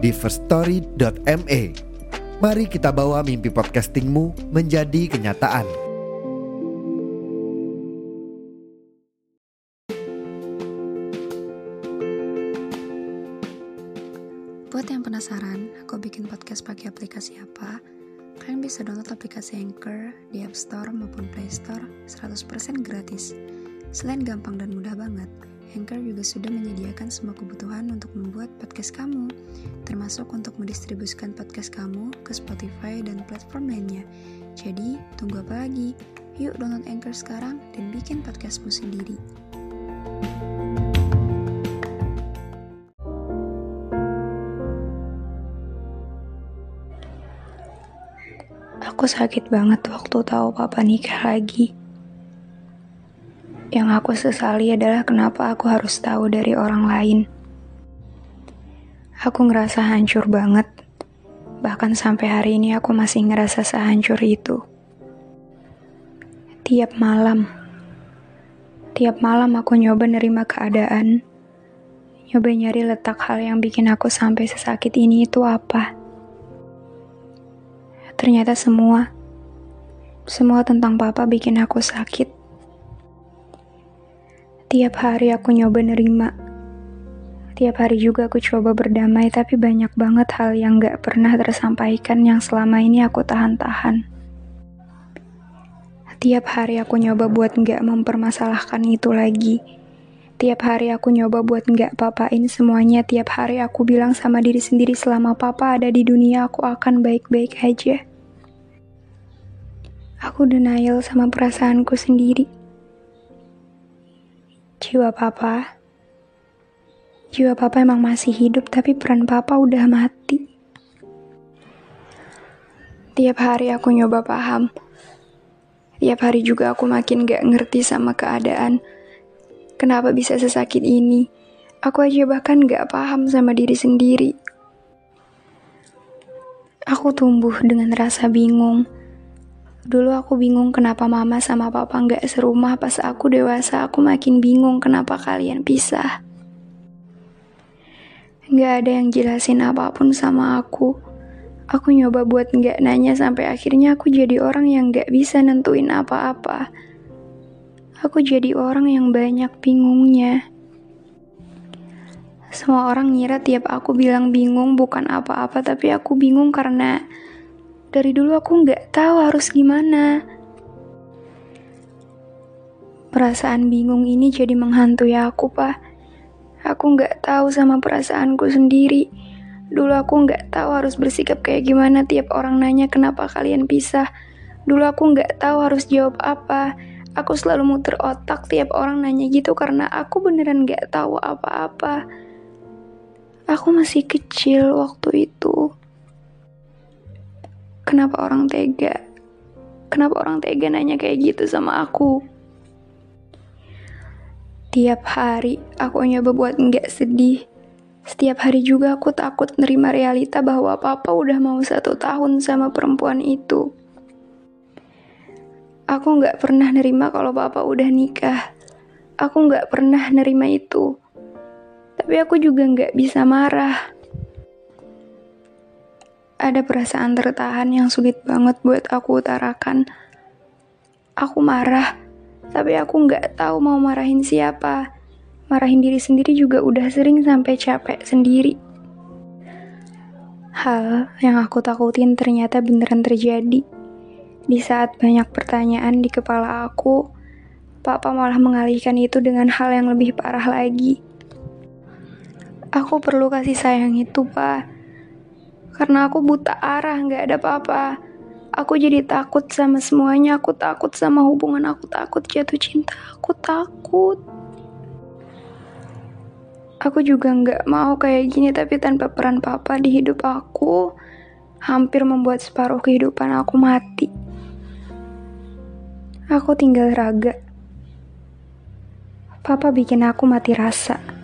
di firststory.me. Mari kita bawa mimpi podcastingmu menjadi kenyataan. Buat yang penasaran, aku bikin podcast pakai aplikasi apa? Kalian bisa download aplikasi Anchor di App Store maupun Play Store 100% gratis. Selain gampang dan mudah banget, Anchor juga sudah menyediakan semua kebutuhan untuk membuat podcast kamu, termasuk untuk mendistribusikan podcast kamu ke Spotify dan platform lainnya. Jadi, tunggu apa lagi? Yuk download Anchor sekarang dan bikin podcastmu sendiri. Aku sakit banget waktu tahu papa nikah lagi. Yang aku sesali adalah kenapa aku harus tahu dari orang lain. Aku ngerasa hancur banget. Bahkan sampai hari ini aku masih ngerasa sehancur itu. Tiap malam, tiap malam aku nyoba nerima keadaan. Nyoba nyari letak hal yang bikin aku sampai sesakit ini itu apa. Ternyata semua, semua tentang papa bikin aku sakit. Tiap hari aku nyoba nerima. Tiap hari juga aku coba berdamai, tapi banyak banget hal yang gak pernah tersampaikan yang selama ini aku tahan-tahan. Tiap hari aku nyoba buat gak mempermasalahkan itu lagi. Tiap hari aku nyoba buat gak papain semuanya. Tiap hari aku bilang sama diri sendiri selama papa ada di dunia aku akan baik-baik aja. Aku denial sama perasaanku sendiri. Jiwa papa, jiwa papa emang masih hidup tapi peran papa udah mati. Tiap hari aku nyoba paham. Tiap hari juga aku makin gak ngerti sama keadaan. Kenapa bisa sesakit ini? Aku aja bahkan gak paham sama diri sendiri. Aku tumbuh dengan rasa bingung. Dulu aku bingung kenapa mama sama papa nggak serumah pas aku dewasa. Aku makin bingung kenapa kalian pisah. Nggak ada yang jelasin apa pun sama aku. Aku nyoba buat nggak nanya sampai akhirnya aku jadi orang yang nggak bisa nentuin apa-apa. Aku jadi orang yang banyak bingungnya. Semua orang ngira tiap aku bilang bingung bukan apa-apa, tapi aku bingung karena dari dulu aku nggak tahu harus gimana. Perasaan bingung ini jadi menghantui aku, Pak. Aku nggak tahu sama perasaanku sendiri. Dulu aku nggak tahu harus bersikap kayak gimana tiap orang nanya kenapa kalian pisah. Dulu aku nggak tahu harus jawab apa. Aku selalu muter otak tiap orang nanya gitu karena aku beneran nggak tahu apa-apa. Aku masih kecil waktu itu. Kenapa orang tega? Kenapa orang tega nanya kayak gitu sama aku? Tiap hari aku nyoba buat nggak sedih. Setiap hari juga aku takut nerima realita bahwa papa udah mau satu tahun sama perempuan itu. Aku nggak pernah nerima kalau papa udah nikah. Aku nggak pernah nerima itu. Tapi aku juga nggak bisa marah. Ada perasaan tertahan yang sulit banget buat aku utarakan. Aku marah, tapi aku nggak tahu mau marahin siapa. Marahin diri sendiri juga udah sering sampai capek sendiri. Hal yang aku takutin ternyata beneran terjadi. Di saat banyak pertanyaan di kepala aku, Papa malah mengalihkan itu dengan hal yang lebih parah lagi. Aku perlu kasih sayang itu, Pak karena aku buta arah, nggak ada apa-apa. Aku jadi takut sama semuanya, aku takut sama hubungan, aku takut jatuh cinta, aku takut. Aku juga nggak mau kayak gini tapi tanpa peran papa di hidup aku hampir membuat separuh kehidupan aku mati. Aku tinggal raga. Papa bikin aku mati rasa.